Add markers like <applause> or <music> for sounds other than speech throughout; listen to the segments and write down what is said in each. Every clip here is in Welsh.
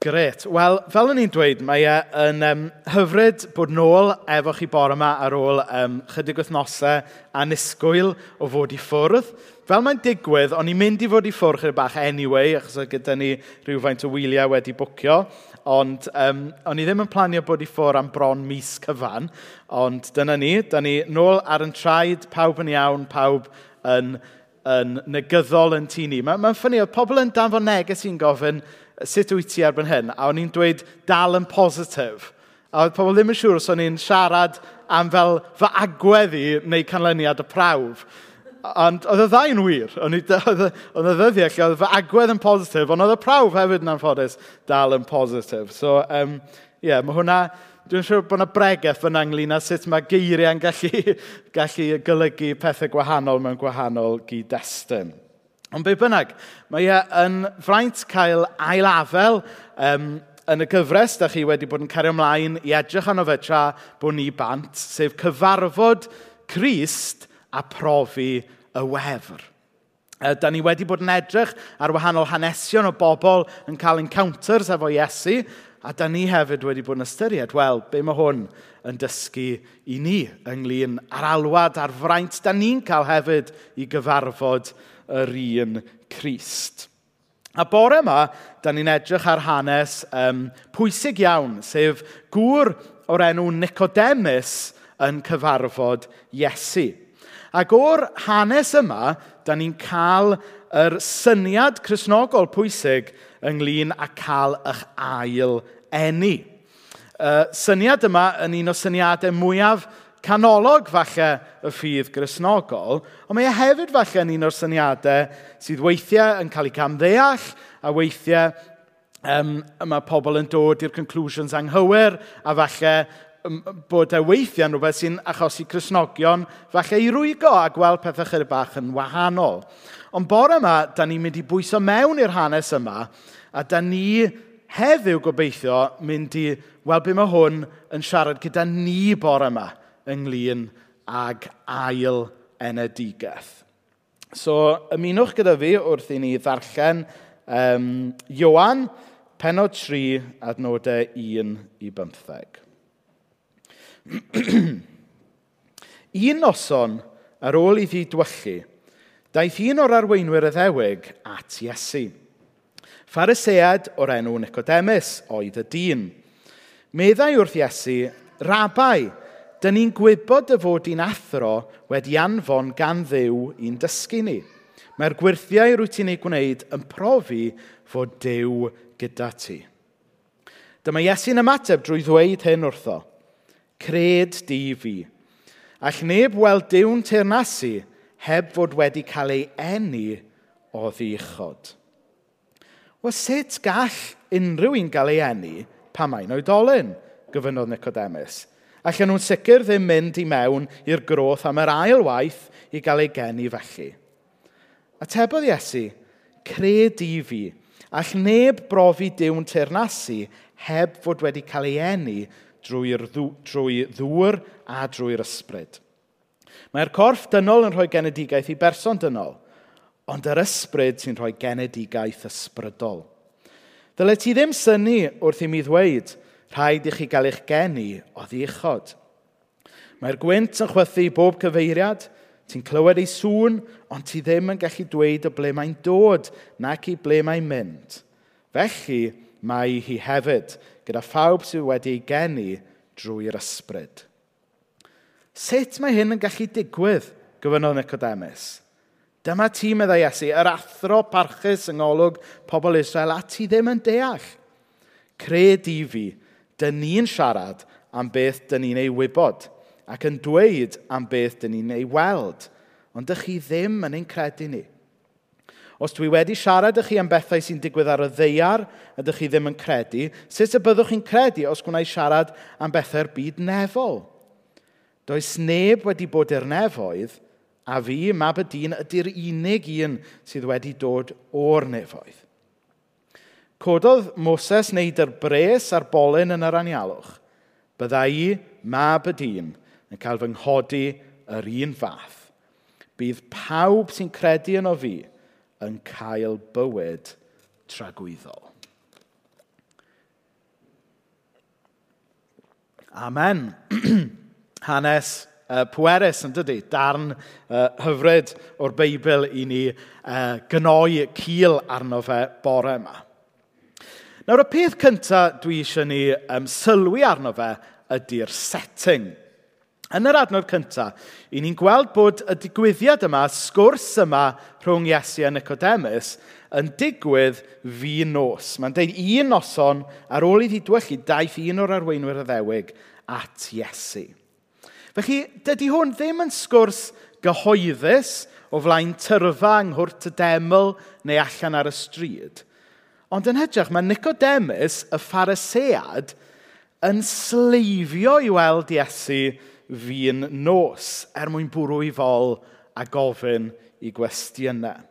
Gret. Wel, fel o'n i'n dweud, mae e yn um, hyfryd bod nôl efo chi bore yma ar ôl um, chydig wythnosau a nisgwyl o fod i ffwrdd. Fel mae'n digwydd, o'n i'n mynd i fod i ffwrdd chydig bach anyway, achos o gyda ni rhywfaint o wyliau wedi bwcio, ond um, o'n i ddim yn planio bod i ffwrdd am bron mis cyfan, ond dyna ni, da ni nôl ar yn traed, pawb yn iawn, pawb yn, yn negyddol yn tu ni. Mae'n ma, ma ffynnu, oedd pobl yn danfon neges i'n gofyn, sut wyt ti erbyn hyn? A o'n i'n dweud dal yn positif. A oedd pobl ddim yn siŵr os o'n i'n siarad am fel fy agwedd i neu canlyniad y prawf. Ond oedd y ddau'n wir. <laughs> Oedd y ddyddiau lle oedd fy agwedd yn positif, ond oedd y prawf hefyd yn anffodus dal yn positif. So, um, yeah, mae hwnna... Dwi'n siŵr bod yna bregaeth yn ynglyn â sut mae geiriau'n gallu, <laughs> gallu golygu pethau gwahanol mewn gwahanol gyd-destun. Ond be bynnag, mae e yn fraint cael ailafel um, yn y gyfres, da chi wedi bod yn cario ymlaen i edrych arno fe tra bod ni bant, sef cyfarfod Crist a profi y wefr. Da ni wedi bod yn edrych ar wahanol hanesion o bobl yn cael encounters efo Iesu, a da ni hefyd wedi bod yn ystyried, wel, be mae hwn yn dysgu i ni ynglyn â'r alwad a'r fraint da ni'n cael hefyd i gyfarfod yr un Crist. A bore yma, da ni'n edrych ar hanes um, pwysig iawn, sef gŵr o'r enw Nicodemus yn cyfarfod Iesu. Ac o'r hanes yma, da ni'n cael yr syniad chrysnogol pwysig ynglyn â cael eich ail enni. Uh, syniad yma yn un o syniadau mwyaf canolog falle y ffydd grisnogol, ond mae e hefyd falle yn un o'r syniadau sydd weithiau yn cael ei camddeall a weithiau um, mae pobl yn dod i'r conclusions anghywir a falle um, bod e weithiau yn rhywbeth sy'n achosi crisnogion falle i rwygo a gweld pethau chydig bach yn wahanol. Ond bore yma, da ni'n mynd i bwyso mewn i'r hanes yma a da ni heddiw gobeithio mynd i weld beth mae hwn yn siarad gyda ni bore yma ynglyn ag ail enedigaeth. So, ymunwch gyda fi wrth i ni ddarllen um, Iowan, penod 3, adnodau 1 i 15. <clears throat> un noson ar ôl i iddi dwyllu, daeth un o'r arweinwyr y ddewig at Iesu. Pharisead o'r enw Nicodemus oedd y dyn. Meddai wrth Iesu, Rabai, dyn ni'n gwybod y fod i'n athro wedi anfon gan ddew i'n dysgu ni. Mae'r gwirthiau rwy ti'n ei gwneud yn profi fod dew gyda ti. Dyma Iesu'n ymateb drwy ddweud hyn wrtho. Cred di fi. All neb weld dew'n teirnasu heb fod wedi cael ei eni o ddichod. Wel, sut gall unrhyw un gael ei eni pa mae'n oedolyn, gyfynodd Nicodemus. Allan nhw'n sicr ddim mynd i mewn i'r groth am yr ail waith i gael ei geni felly. Atebodd Iesu, cred i fi, all neb brofi diwn teirnasu heb fod wedi cael ei eni drwy'r drwy ddŵr a drwy'r ysbryd. Mae'r corff dynol yn rhoi genedigaeth i berson dynol, ond yr ysbryd sy'n rhoi genedigaeth ysbrydol. Dyle ti ddim syni wrth i mi ddweud – rhaid i chi gael eich geni o ddichod. Mae'r gwynt yn chwythu bob cyfeiriad, ti'n clywed ei sŵn, ond ti ddim yn gallu dweud o ble mae'n dod nac i ble mae'n mynd. Felly mae hi hefyd, gyda phawb sydd wedi ei geni drwy'r ysbryd. Sut mae hyn yn gallu digwydd, gyfynodd Nicodemus? Dyma ti, meddai Iesu, yr athro parchus yng ngolwg pobl Israel, a ti ddim yn deall. Cred i fi, dyn ni'n siarad am beth dyn ni'n ei wybod ac yn dweud am beth dyn ni'n ei weld, ond dych chi ddim yn ein credu ni. Os dwi wedi siarad ych chi am bethau sy'n digwydd ar y ddeiar a dych chi ddim yn credu, sut y byddwch chi'n credu os gwna siarad am bethau'r byd nefol? Does neb wedi bod i'r nefoedd, a fi, Mabedin, ydy'r unig un sydd wedi dod o'r nefoedd. Cododd Moses wneud yr bres a'r bolyn yn yr anialwch. Bydda i, mab y dîm, yn cael fy nghodi yr un fath. Bydd pawb sy'n credu yno fi yn cael bywyd tragwyddol. Amen. <clears throat> Hanes uh, pwerus, yn dydy, darn uh, hyfryd o'r Beibl i ni uh, gynnoi cil arno fe bore yma. Nawr, y peth cyntaf dwi eisiau ni um, sylwi arno fe ydy'r setting. Yn yr adnod cyntaf, i ni'n gweld bod y digwyddiad yma, sgwrs yma rhwng Iesu a Nicodemus, yn digwydd fi nos. Mae'n deud un noson ar ôl iddi dwyllu daeth un o'r arweinwyr y ddewig at Iesu. Felly, dydy hwn ddim yn sgwrs gyhoeddus o flaen tyrfa yng Nghwrt y Deml neu allan ar y stryd – Ond yn hytrach, mae Nicodemus, y pharisead, yn sleifio i weld Iesu fi'n nos er mwyn bwrw i fol a gofyn i gwestiynau.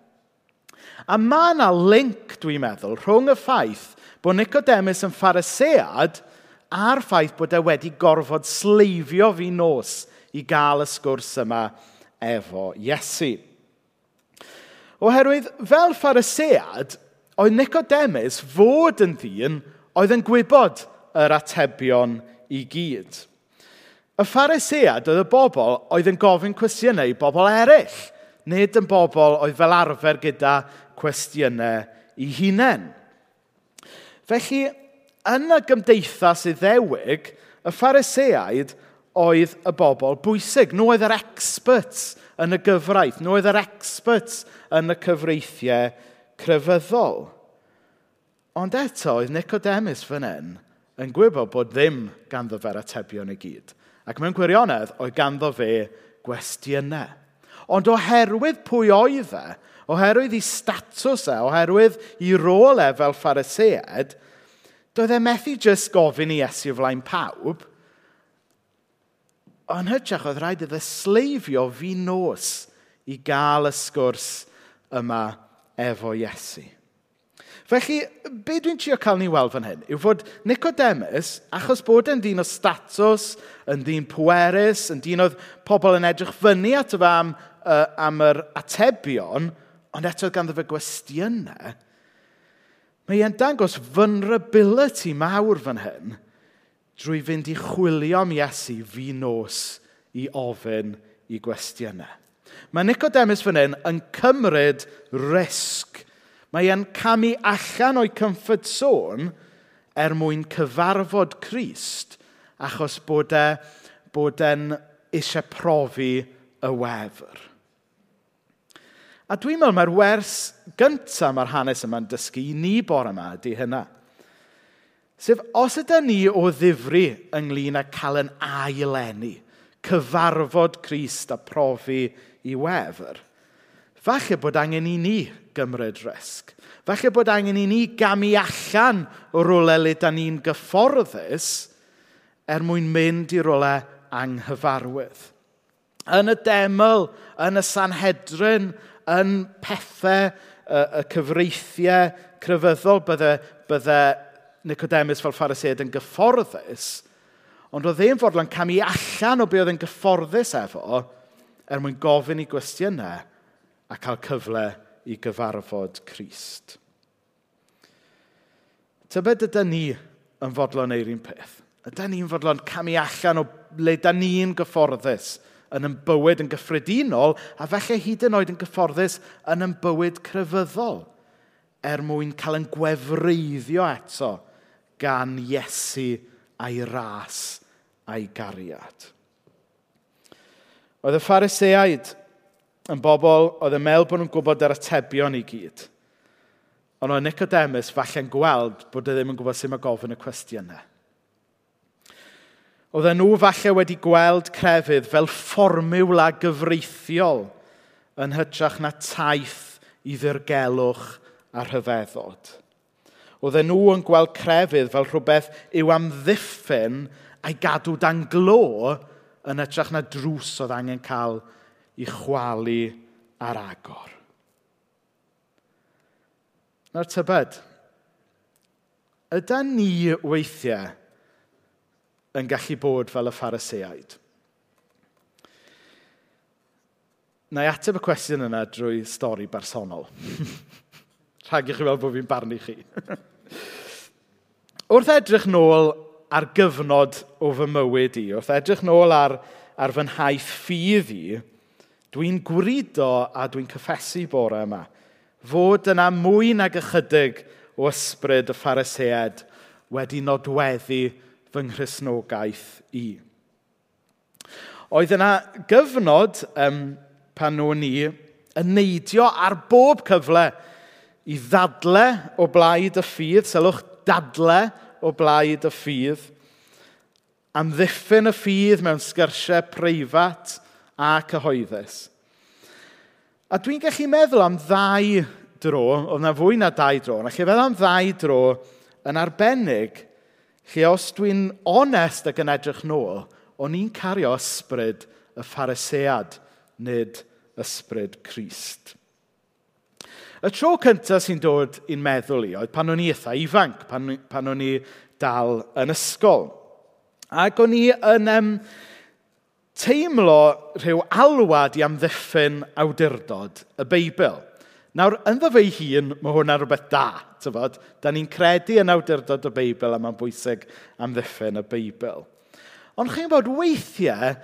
A mae yna link, dwi'n meddwl, rhwng y ffaith bod Nicodemus yn pharisead a'r ffaith bod e wedi gorfod sleifio fi nos i gael y sgwrs yma efo Iesu. Oherwydd, fel pharisead, oedd Nicodemus fod yn ddyn oedd yn gwybod yr atebion i gyd. Y pharisead oedd y bobl oedd yn gofyn cwestiynau i bobl eraill, nid yn bobl oedd fel arfer gyda cwestiynau i hunain. Felly, yn y gymdeithas iddewig, y phariseaid oedd y bobl bwysig. Nhw oedd yr experts yn y gyfraith. Nhw oedd yr experts yn y cyfreithiau crefyddol. Ond eto, oedd Nicodemus fan hyn yn gwybod bod ddim ganddo fe'r atebion i gyd. Ac mewn gwirionedd, oedd ganddo fe gwestiynau. Ond oherwydd pwy oedd e, oherwydd ei statws e, oherwydd ei rôl e fel phariseed, doedd e methu jyst gofyn i Iesu flaen pawb, ond hytrach oedd rhaid iddo sleifio fi nos i gael y sgwrs yma efo Iesu. Felly, be dwi'n trio cael ni weld fan hyn yw fod Nicodemus, achos bod yn dyn o statws, yn dyn pwerus, yn dyn oedd pobl yn edrych fyny at fe am, uh, am yr atebion, ond eto ganddo fe gwestiynau, mae e'n dangos vulnerability mawr fan hyn drwy fynd i chwilio am Iesu fi nos i ofyn i gwestiynau. Mae Nicodemus fan hyn yn cymryd risg. Mae e'n camu allan o'i comfort zone er mwyn cyfarfod Crist achos bod e bod e'n eisiau profi y wefr. A dwi'n meddwl mae'r wers gyntaf mae'r hanes yma'n dysgu i ni bore yma ydy hynna. Sef, os ydy ni o ddifri ynglyn â cael yn ailenni, cyfarfod Crist a profi i wefr, falle bod angen i ni gymryd risg. Falle bod angen i ni gamu allan o rolau le da ni'n gyfforddus er mwyn mynd i rolau anghyfarwydd. Yn y deml, yn y Sanhedrin, yn pethau, y cyfreithiau crefyddol bydde, bydde Nicodemus fel phariseid yn gyfforddus, ond oedd e'n fodlon camu allan o be oedd yn gyfforddus efo, er mwyn gofyn i gwestiynau a cael cyfle i gyfarfod Christ. Tybed ydy ni yn fodlon neu'r un peth? Ydy ni'n fodlon camu allan o le da ni'n gyfforddus yn yn bywyd yn gyffredinol a felly hyd yn oed yn gyfforddus yn yn bywyd crefyddol er mwyn cael yn gwefreiddio eto gan Iesu a'i ras a'i gariad. Oedd y phariseaid yn bobl oedd yn meddwl bod nhw'n gwybod yr atebion i gyd. Ond oedd Nicodemus falle'n gweld bod e ddim yn gwybod sut mae gofyn y cwestiynau. Oedd e nhw falle wedi gweld crefydd fel fformiwla gyfreithiol yn hytrach na taith i ddirgelwch a rhyfeddod. Oedd e nhw yn gweld crefydd fel rhywbeth i'w amddiffyn a'i gadw dan glo yn ytrach na drws oedd angen cael i chwalu ar agor. Na'r tybed, ydy ni weithiau yn gallu bod fel y phariseaid? Na i ateb y cwestiwn yna drwy stori bersonol. <laughs> Rhag i chi weld bod fi'n barnu chi. <laughs> Wrth edrych nôl ar gyfnod o fy mywyd i. Wrth edrych nôl ar, ar fy nhaith ffydd i, dwi'n gwrido a dwi'n cyffesu bore yma fod yna mwy nag ychydig o ysbryd y phariseed wedi nodweddu fy nghrysnogaeth i. Oedd yna gyfnod um, pan o'n i yn neidio ar bob cyfle i ddadle o blaid y ffydd, sylwch dadle o blaid y ffydd, amddiffyn y ffydd mewn sgyrsiau preifat a cyhoeddus. A dwi'n gallu meddwl am ddau dro, oedd na fwy na dau dro, ond allai feddwl am ddau dro yn arbennig, lle os dwi'n onest ac yn edrych nôl, o'n i'n cario ysbryd y pharisead, nid ysbryd Christ. Y tro cyntaf sy'n dod i'n meddwl i oedd pan o'n i eitha ifanc, pan, pan o'n i dal yn ysgol. Ac o'n i yn um, teimlo rhyw alwad i amddiffyn awdurdod y Beibl. Nawr, ynddo fe hun, mae hwnna rhywbeth da, tyfod? Da ni'n credu yn awdurdod y Beibl a mae'n bwysig amddiffyn y Beibl. Ond chi'n bod weithiau,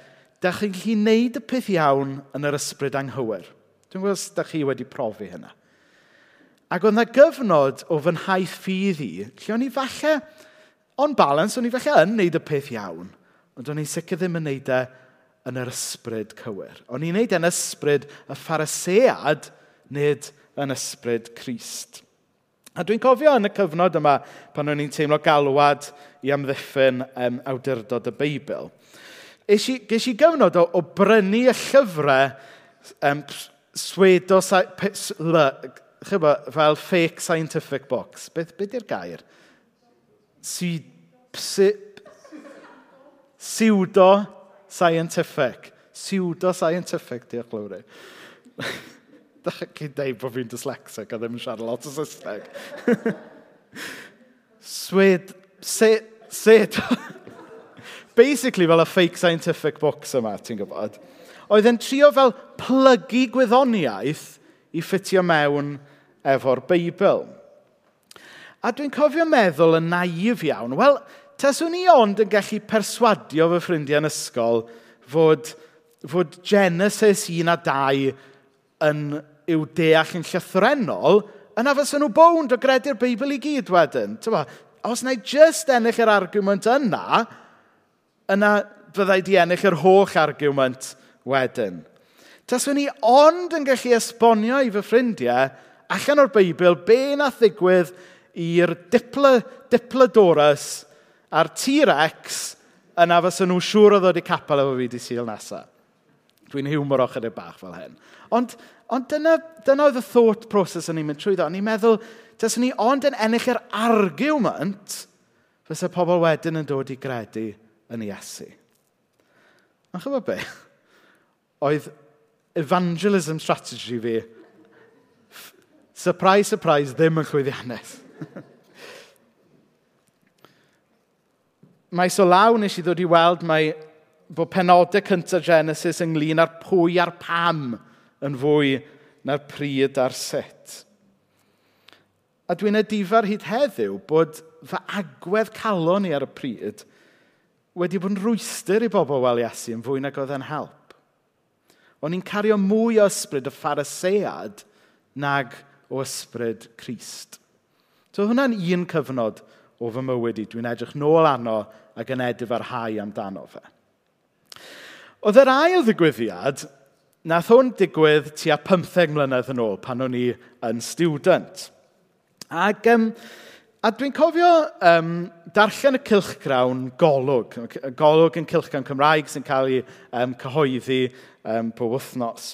da chi'n gallu gwneud y peth iawn yn yr ysbryd anghywir. Dwi'n gwybod os da chi wedi profi hynna. Ac oedd yna gyfnod o fy nhaith ffydd i, lle o'n i falle, on balance, o'n i falle yn neud y peth iawn, ond o'n i sicr ddim yn neud e yn yr ysbryd cywir. O'n i'n neud e'n ysbryd y pharisead, nid yn ysbryd Christ. A dwi'n cofio yn y cyfnod yma pan o'n i'n teimlo galwad i amddiffyn um, awdurdod y Beibl. Ges i, ges i gyfnod o, o brynu y llyfrau um, Swedos a chyba, fel fake scientific box. Beth be di'r gair? Si, psi, pseudo scientific. Pseudo scientific, diolch Lowry. <laughs> Dach chi'n deud bod fi'n dyslexic a ddim yn siarad lot o Saesneg. <laughs> Swed... Se, sed... <laughs> Basically, fel y fake scientific box yma, ti'n gwybod. Oedd e'n trio fel plygu gwyddoniaeth i ffitio mewn efo'r Beibl. A dwi'n cofio meddwl yn naif iawn, wel, taswn i ond yn gallu perswadio fy ffrindiau yn ysgol fod, fod Genesis 1 a 2 yn i'w deall yn llythrenol, yna fysa nhw bwnd o gredu'r Beibl i gyd wedyn. Tywa, os na i just ennill yr argument yna, yna byddai di ennill yr holl argument wedyn. Taswn i ond yn gallu esbonio i fy ffrindiau allan o'r Beibl be na ddigwydd i'r dipla, diplodorus a'r T-Rex yna fysa nhw siŵr o ddod i capel efo fi di syl nesaf. Dwi'n hiwmor o chydig bach fel hyn. Ond, ond dyna, dyna oedd y thought process yn i'n mynd trwy ddo. Ni'n meddwl, tas ni ond yn ennill yr argument, fysa pobl wedyn yn dod i gredu yn Iesu. Ond chyfo be? Oedd evangelism strategy fi Surprise, surprise, ddim yn llwyddiannus. mae so law nes i ddod i weld mae bod penodau cyntaf Genesis ynglyn â'r pwy a'r pam yn fwy na'r pryd a'r sut. A dwi'n edifa'r hyd heddiw bod fy agwedd calon ni ar y pryd wedi bod yn rwystyr i bobl wel Iesu yn fwy nag oedd yn help. O'n i'n cario mwy o ysbryd y pharisead nag o ysbryd Christ. So hwnna'n un cyfnod o fy mywyd i. Dwi'n edrych nôl arno ac yn edrych ar hau amdano fe. Oedd yr ail ddigwyddiad, nath hwn digwydd tua 15 mlynedd yn ôl pan o'n i yn student. Ac, um, a dwi'n cofio um, darllen y cilchgrawn golwg. Golwg yn cilchgrawn Cymraeg sy'n cael ei um, cyhoeddi um, pob wythnos.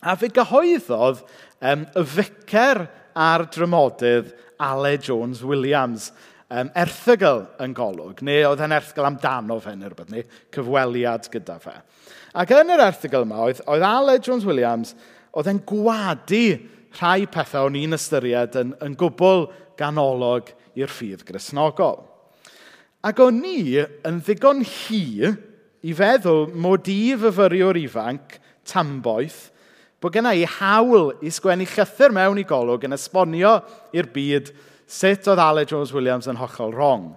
A fe gyhoeddodd um, y ficer a'r drymodydd Ale Jones Williams. Um, erthygl yn golwg, neu oedd e'n erthygl amdano fe neu rhywbeth, neu cyfweliad gyda fe. Ac yn yr erthygl yma, oedd, oedd Ale Jones Williams, oedd e'n gwadu rhai pethau o'n i'n ystyried yn, yn gwbl ganolog i'r ffydd grisnogol. Ac o'n i yn ddigon hi i feddwl mod i fyfyriwr ifanc tamboeth bod genna i hawl i sgwennu llythyr mewn i golwg yn esbonio i'r byd sut oedd Ale Jones Williams yn hollol wrong.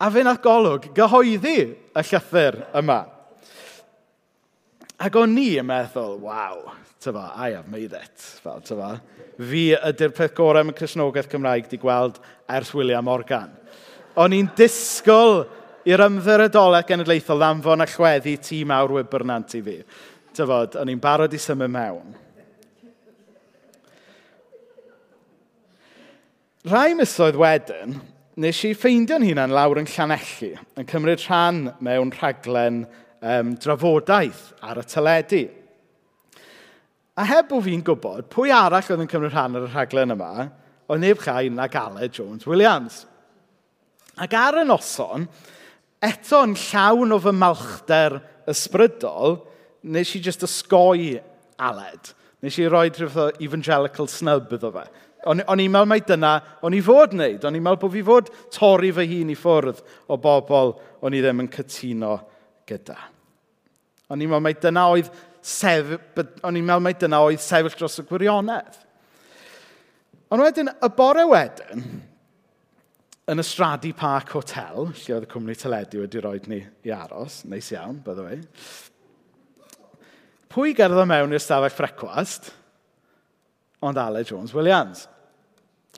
A fe nath golwg gyhoeddi y llythyr yma. Ac o'n ni yn meddwl, waw, tyfa, I have made it. Fel, tyfa, fi ydy'r peth gorau mewn Cresnogaeth Cymraeg di gweld ers William Morgan. O'n i'n disgwyl i'r ymddiriadolau genedlaethol ddanfon a chweddi tîm awr wybyrnant i fi. Tyfod, o'n i'n barod i symud mewn. Rhai misoedd wedyn, nes i ffeindio'n hunan lawr yn Llanelli, yn cymryd rhan mewn rhaglen um, drafodaeth ar y teledu. A heb bod fi'n gwybod pwy arall oedd yn cymryd rhan ar y rhaglen yma, oedd neb chai na Ale Jones Williams. Ac ar y noson, eto yn llawn o fy malchder ysbrydol, nes i just ysgoi aled. Nes i roi rhywbeth o evangelical snub iddo fe. O'n, on i'n meddwl mai dyna, o'n i fod wneud. O'n i'n meddwl bod fi fod torri fy hun i ffwrdd o bobl o'n i ddim yn cytuno gyda. O'n i'n meddwl mai dyna oedd sef... O'n i'n meddwl mai dyna oedd sefyll dros y gwirionedd. Ond wedyn, y bore wedyn, yn y Stradi Park Hotel, lle oedd y cwmni teledu wedi rhoi ni i aros, neis iawn, by the way, Pwy gerddo mewn i'r stafell ffrecwast? Ond Ale Jones Williams.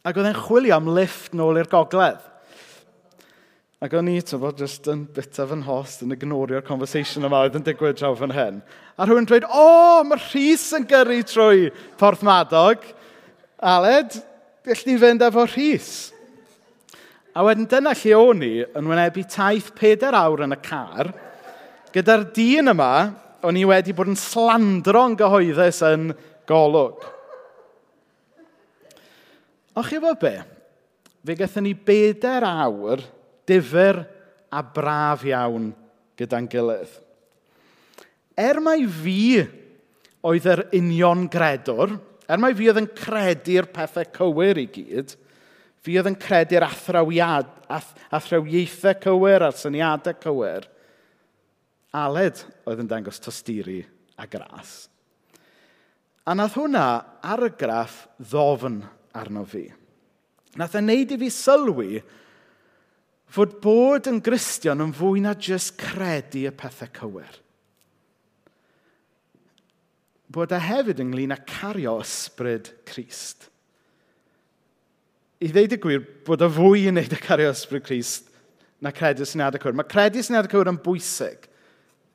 Ac oedd e'n chwilio am lift nôl i'r gogledd. Ac o'n i, ti'n bod, just yn bita fy nhost yn ignorio'r conversation yma oedd yn digwydd draw fan hyn. A rhywun dweud, o, oh, mae Rhys yn gyrru trwy Porth Madog. Aled, gall ni fynd efo Rhys. A wedyn dyna lle o'n i yn wynebu taith pedair awr yn y car, gyda'r dyn yma o'n i wedi bod yn slandro'n gyhoeddus yn golwg. O chi fod be? Fe gathon ni beder awr difyr a braf iawn gyda'n gilydd. Er mai fi oedd yr union gredwr, er mai fi oedd yn credu'r pethau cywir i gyd, fi oedd yn credu'r athrawiaethau ath, cywir a'r syniadau cywir – Aled oedd yn dangos tosturi a gras. A nath hwnna argraff ddofn arno fi. Nath e wneud i fi sylwi fod bod yn gristion yn fwy na jyst credu y pethau cywir. Bod e hefyd ynglyn â cario ysbryd Christ. I ddeud y gwir, bod e fwy yn neud y cario ysbryd Christ na credu syniadau cywir. Mae credu syniadau cywir yn bwysig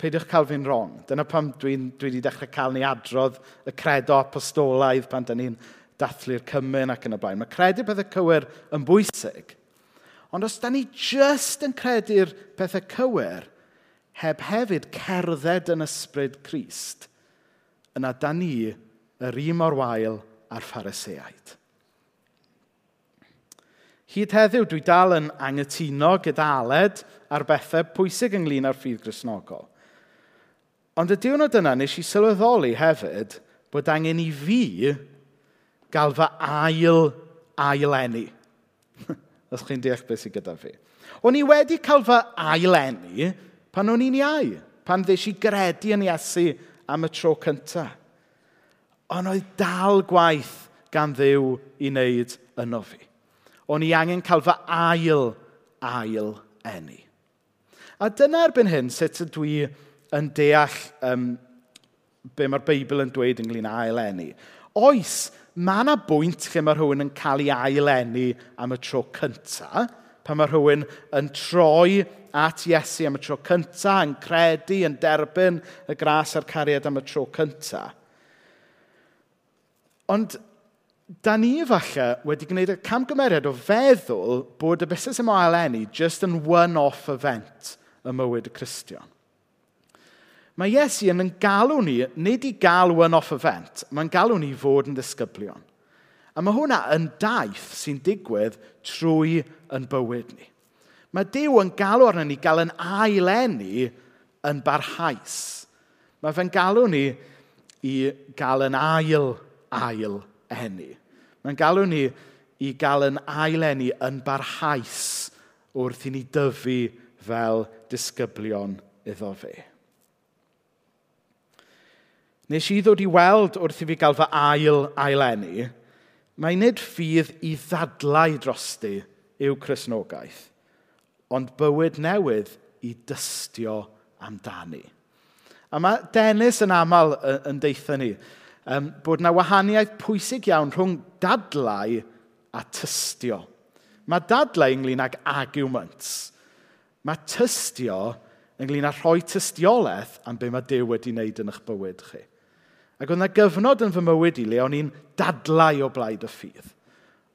peidiwch cael fi'n wrong. Dyna pam dwi'n dwi wedi dechrau cael ni adrodd y credo apostolaidd pan da ni'n dathlu'r cymyn ac yn y blaen. Mae credu pethau cywir yn bwysig, ond os da ni jyst yn credu'r pethau cywir, heb hefyd cerdded yn ysbryd Christ, yna da ni yr un mor wael a'r phariseaid. Hyd heddiw, dwi dal yn angytuno gyda aled ar bethau pwysig ynglyn â'r ffydd grisnogol. Ond y diwrnod yna nes i sylweddoli hefyd bod angen i fi gael fy ail ailenni. <laughs> Os chi'n deall beth sydd gyda fi. O'n i wedi cael fy ailenni pan o'n i'n iau, pan ddeis i gredu yn Iesu am y tro cyntaf. Ond oedd dal gwaith gan ddiw i wneud yno fi. O'n i angen cael fy ail, ail enni. A dyna erbyn hyn sut ydw i yn deall um, be mae'r Beibl yn dweud ynglyn â ailenni. Oes, mae yna bwynt lle mae rhywun yn cael ei ailenni am y tro cyntaf, pan mae rhywun yn troi at Iesu am y tro cyntaf, yn credu, yn derbyn y gras a'r cariad am y tro cyntaf. Ond, da ni falle wedi gwneud y camgymeriad o feddwl bod y busnes yma o just yn one-off event y mywyd y Cristion. Mae Iesu yn galw ni, nid i galw yn off event, mae'n galw ni fod yn ddisgyblion. A mae hwnna yn daith sy'n digwydd trwy yn bywyd ni. Mae Dyw yn galw arno ni gael yn ailenni yn barhaus. Mae fe'n galw ni i gael yn ail ail enni. Mae'n galw ni i gael yn ailenni yn barhaus wrth i ni dyfu fel disgyblion iddo fe nes i ddod i weld wrth i fi gael fy ail ailenni, mae nid ffydd i ddadlau drosti yw chrysnogaeth, ond bywyd newydd i dystio amdani. A mae Dennis yn aml yn deitha ni um, bod yna wahaniaeth pwysig iawn rhwng dadlau a tystio. Mae dadlau ynglyn ag arguments. Mae tystio ynglyn â rhoi tystiolaeth am be mae Dyw wedi wneud yn eich bywyd chi. Ac oedd yna gyfnod yn fy mywyd i le o'n i'n dadlau o blaid y ffydd.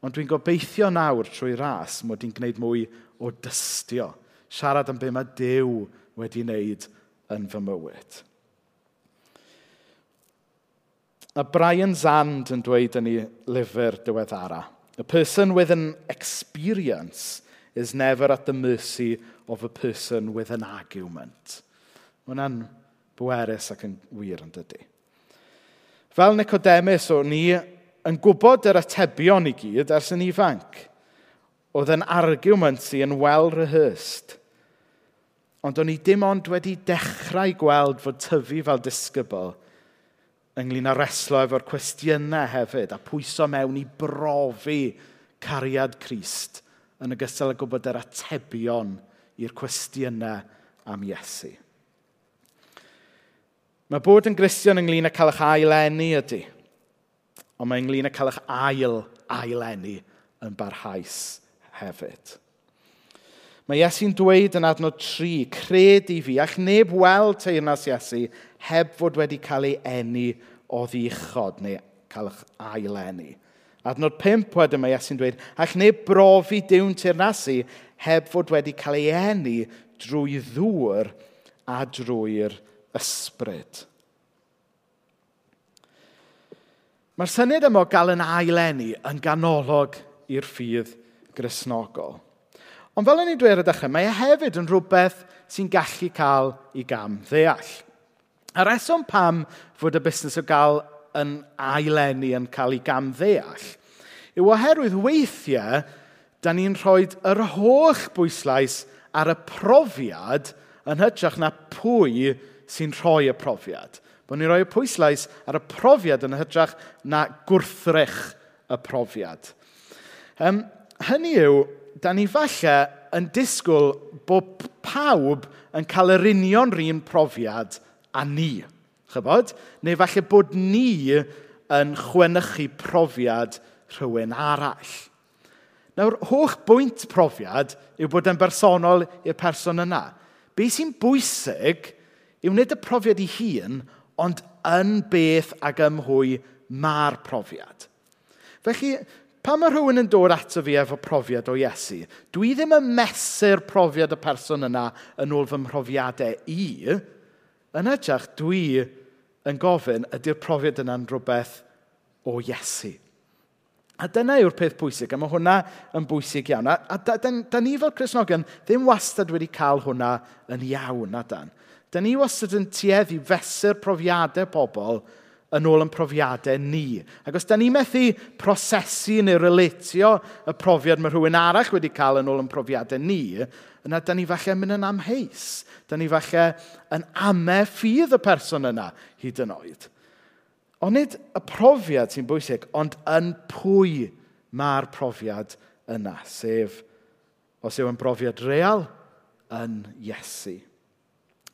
Ond dwi'n gobeithio nawr trwy ras mod i'n gwneud mwy o dystio. Siarad am be mae Dyw wedi wneud yn fy mywyd. A Brian Zand yn dweud yn ei lyfr diweddara, A person with an experience is never at the mercy of a person with an argument. Mae hwnna'n bwerus ac yn wir yn dydy. Fel Nicodemus, o'n ni yn gwybod yr atebion i gyd ers yn ifanc. Oedd yn argument sy'n yn well-rehearsed. Ond o'n i dim ond wedi dechrau gweld fod tyfu fel disgybl ynglyn â reslo efo'r cwestiynau hefyd a pwyso mewn i brofi cariad Crist yn ogystal â gwybod yr atebion i'r cwestiynau am Iesu. Mae bod yn gristion ynglyn â cael eich ailenni ydy. Ond mae ynglyn â cael eich ail ailenni yn barhaus hefyd. Mae Iesu'n dweud yn adnod 3, cred i fi, ac neb weld teirnas Iesu heb fod wedi cael ei enni o ddichod, neu cael eich ailenni. Adnod 5 wedyn mae Iesu'n dweud, ac neb brofi diwn teirnasu heb fod wedi cael ei enni drwy ddŵr a drwy'r ysbryd. Mae'r syniad yma o gael yn ailenni yn ganolog i'r ffydd grisnogol. Ond fel o'n i'n dweud ar y dechrau, mae e hefyd yn rhywbeth sy'n gallu cael ei gam ddeall. A reswm pam fod y busnes o gael yn ailenni yn cael ei gam ddeall yw oherwydd weithiau da ni'n rhoi yr holl bwyslais ar y profiad yn hytrach na pwy sy'n rhoi y profiad. Bod ni'n rhoi y pwyslais ar y profiad yn hytrach na gwrthrych y profiad. Um, hynny yw, da ni falle yn disgwyl bod pawb yn cael yr union rhan profiad a ni. Chybod? Neu falle bod ni yn chwenychu profiad rhywun arall. Nawr, holl bwynt profiad yw bod yn bersonol i'r person yna. Be sy'n bwysig yw nid y profiad ei hun, ond yn beth ac ymhwy mae'r profiad. Felly, pa mae rhywun yn dod ato fi efo profiad o Iesu, dwi ddim yn mesur profiad y person yna yn ôl fy mhrofiadau i, yn edrych dwi yn gofyn ydy'r profiad yna'n rhywbeth o Iesu. A dyna yw'r peth pwysig, a mae hwnna yn bwysig iawn. A, a da, da, da ni fel Cresnogion ddim wastad wedi cael hwnna yn iawn, na dan. Da ni wastad yn tueddu fesur profiadau pobl yn ôl yn profiadau ni. Ac os da ni methu prosesu neu relatio y profiad mae rhywun arall wedi cael yn ôl yn profiadau ni, yna da ni falle mynd yn amheus. Da ni falle yn ame ffydd y person yna hyd yn oed. Ond nid y profiad sy'n bwysig, ond yn pwy mae'r profiad yna, sef os yw yn brofiad real, yn Iesu.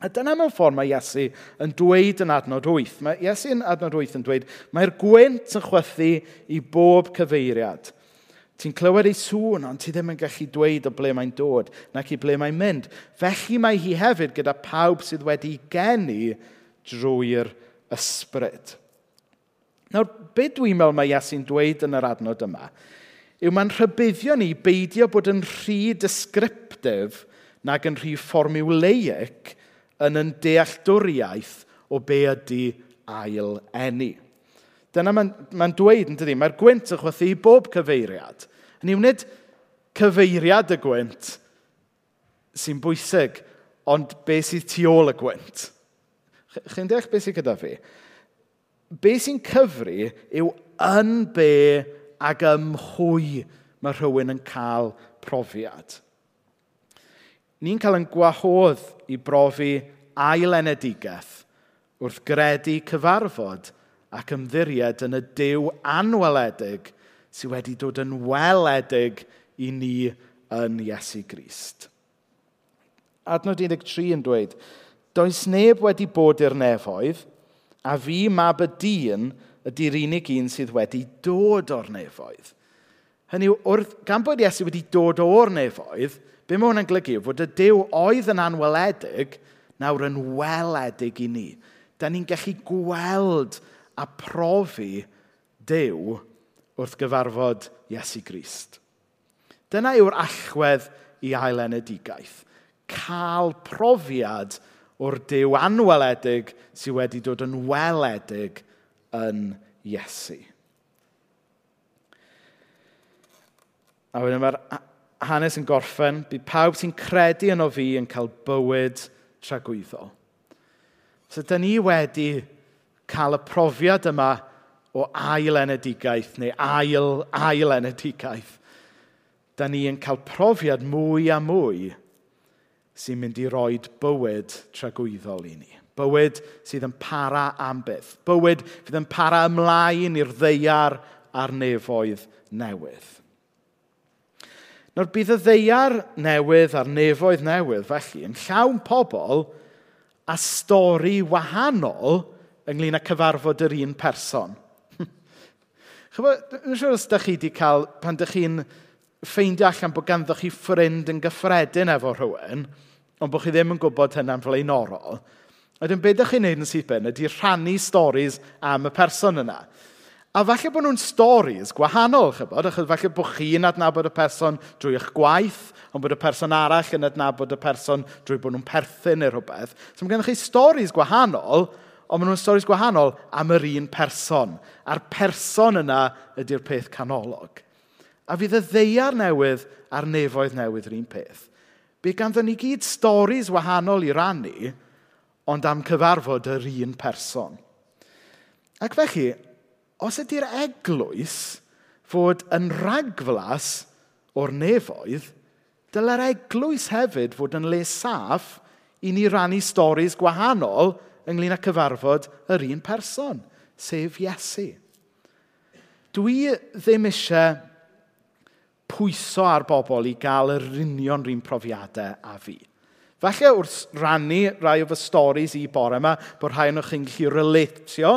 A dyna mewn ffordd mae Iesu yn dweud yn adnod 8. Mae Iesu yn adnod 8 yn dweud, mae'r gwynt yn chwythu i bob cyfeiriad. Ti'n clywed ei sŵn, ond ti ddim yn gallu dweud o ble mae'n dod, nac i ble mae'n mynd. Felly mae hi hefyd gyda pawb sydd wedi geni drwy'r ysbryd. Nawr, be dwi'n meddwl mae Iesu'n dweud yn yr adnod yma, yw mae'n rhybuddio ni beidio bod yn rhy descriptif nag yn rhy formuleic yn yn dealltwriaeth o be ydy ail enni. Dyna mae'n ma dweud, yn dydy, mae'r gwynt yn chwythu i bob cyfeiriad. Yn i'w wneud cyfeiriad y gwynt sy'n bwysig, ond be sydd tu ôl y gwynt? Chi'n deall beth sydd gyda fi? Be sy'n cyfri yw yn be ac ymhwy mae rhywun yn cael profiad ni'n cael yn gwahodd i brofi ailenedigaeth wrth gredu cyfarfod ac ymddiried yn y dew anweledig sydd wedi dod yn weledig i ni yn Iesu Grist. Adnod 13 yn dweud, Does neb wedi bod i'r nefoedd, a fi mab y dyn ydy'r unig un sydd wedi dod o'r nefoedd. Hynny yw, wrth, gan bod Iesu wedi dod o'r nefoedd, be mae hwnna'n golygu? Fod y Dyw oedd yn anweledig, nawr yn weledig i ni. Da ni'n gallu gweld a profi Dyw wrth gyfarfod Iesu Grist. Dyna yw'r allwedd i ailenedigaeth. Cael profiad o'r Dyw anweledig sydd wedi dod yn weledig yn Iesu. A wedyn mae'r hanes yn gorffen, bydd pawb sy'n credu yno fi yn cael bywyd tragwyddol. So, da ni wedi cael y profiad yma o ail enedigaeth neu ail, ail enedigaeth. Da ni yn cael profiad mwy a mwy sy'n mynd i roi bywyd tragwyddol i ni. Bywyd sydd yn para am byth. Bywyd fydd yn para ymlaen i'r ddeiar a'r nefoedd newydd. Nawr bydd y ddeiar newydd a'r nefoedd newydd felly yn llawn pobl a stori wahanol ynglyn â cyfarfod yr un person. <laughs> Chybod, dwi'n siŵr os ydych chi wedi cael, pan ydych chi'n ffeindio allan bod ganddo chi ffrind yn gyffredin efo rhywun, ond bod chi ddim yn gwybod hynna'n flaenorol, a dwi'n beth ydych chi'n neud yn sydd ben ydy rhannu storis am y person yna. A falle bod nhw'n stories gwahanol, chybod, achos falle bod chi'n adnabod y person drwy eich gwaith, ond bod y person arall yn adnabod y person drwy bod nhw'n perthyn neu rhywbeth. So mae gennych chi storis gwahanol, ond maen nhw'n storis gwahanol am yr un person. A'r person yna ydy'r peth canolog. A fydd y ddeiar newydd a'r nefoedd newydd yr un peth. Bydd ganddo ni gyd storis wahanol i rannu, ond am cyfarfod yr un person. Ac felly, os ydy'r eglwys fod yn ragflas o'r nefoedd, dyle'r eglwys hefyd fod yn le saff i ni rannu storys gwahanol ynglyn â cyfarfod yr un person, sef Iesu. Dwi ddim eisiau pwyso ar bobl i gael yr union rhywun profiadau a fi. Falle wrth rannu rai o fy storys i bore yma, bod rhai o'n chi'n gallu relatio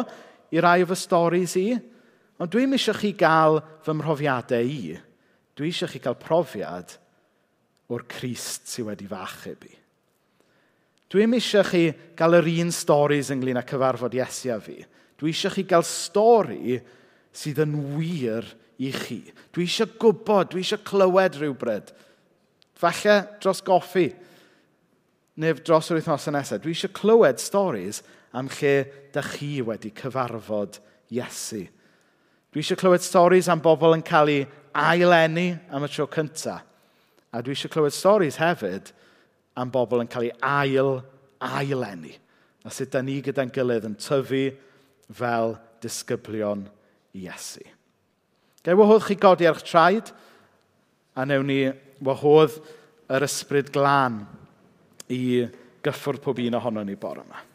i rai o fy storys i, ond dwi'n eisiau chi gael fy mhrofiadau i. Dwi eisiau chi gael profiad o'r Crist sydd wedi fachub i. Dwi'n eisiau chi gael yr un storys ynglyn â cyfarfod Iesu a fi. Dwi eisiau chi gael stori sydd yn wir i chi. Dwi eisiau gwybod, dwi eisiau clywed rhywbryd. Falle dros goffi, neu dros yr wythnos nesaf. Dwi eisiau clywed storys am lle da chi wedi cyfarfod Iesu. Dwi eisiau clywed storys am bobl yn cael ei ailenni am y tro cyntaf. A dwi eisiau clywed storys hefyd am bobl yn cael ei ail ailenni. A sut da ni gyda'n gilydd yn tyfu fel disgyblion Iesu. Gai wahodd chi godi ar'ch traed, a newn ni wahodd yr ysbryd glân i gyffwrdd pob un ohono ni bore yma.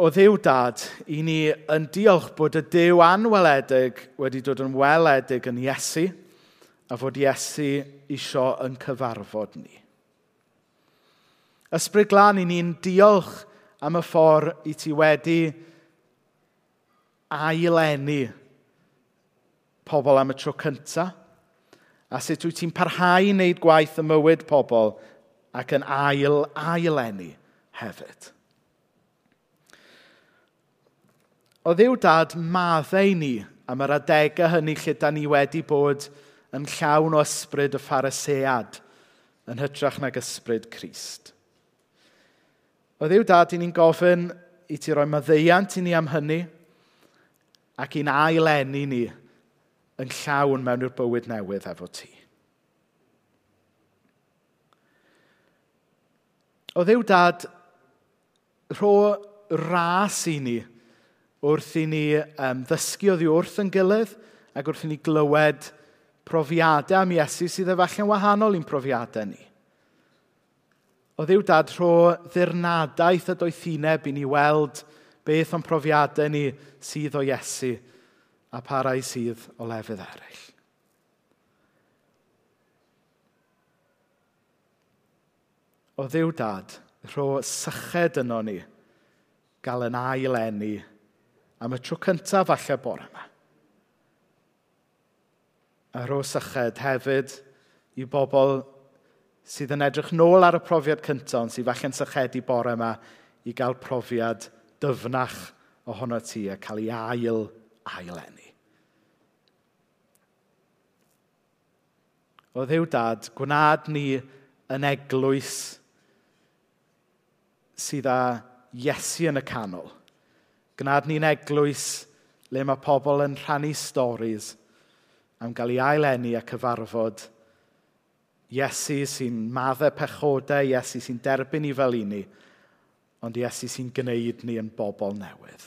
o ddiw dad i ni yn diolch bod y dew anweledig wedi dod yn weledig yn Iesu a fod Iesu isio yn cyfarfod ni. Ysbryd glân i ni'n diolch am y ffordd i ti wedi ailenni pobl am y tro cyntaf a sut wyt ti'n parhau i wneud gwaith y mywyd pobl ac yn ail ailenni hefyd. o ddiw dad maddau ni am yr adegau hynny lle da ni wedi bod yn llawn o ysbryd y pharisead yn hytrach nag ysbryd Crist. O ddiw dad, ni'n gofyn i ti roi maddeiant i ni am hynny ac i'n ailenni ni yn llawn mewn i'r bywyd newydd efo ti. O ddiw dad, rho ras i ni wrth i ni um, ddysgu oddi wrth yn gilydd ac wrth i ni glywed profiadau am Iesu sydd efallai'n wahanol i'n profiadau ni. O ddiw dad rho ddirnadaeth a doethineb i ni weld beth o'n profiadau ni sydd o Iesu a parau sydd o lefydd eraill. O ddiw dad, rho syched yno ni gael yn ail enni am y tro cyntaf falle bore yma. A ôl syched hefyd i bobl sydd yn edrych nôl ar y profiad cyntaf, ond sydd falle'n sychedu bore yma i gael profiad dyfnach ohono ti a cael ei ail ailenni. O ddiw dad, gwnaad ni yn eglwys sydd â Iesu yn y canol. Gnad ni'n eglwys le mae pobl yn rhannu storys am gael ei ailenni a cyfarfod Iesu sy'n maddau pechodau, Iesu sy'n derbyn i fel i ni, ond Iesu sy'n gwneud ni yn bobl newydd.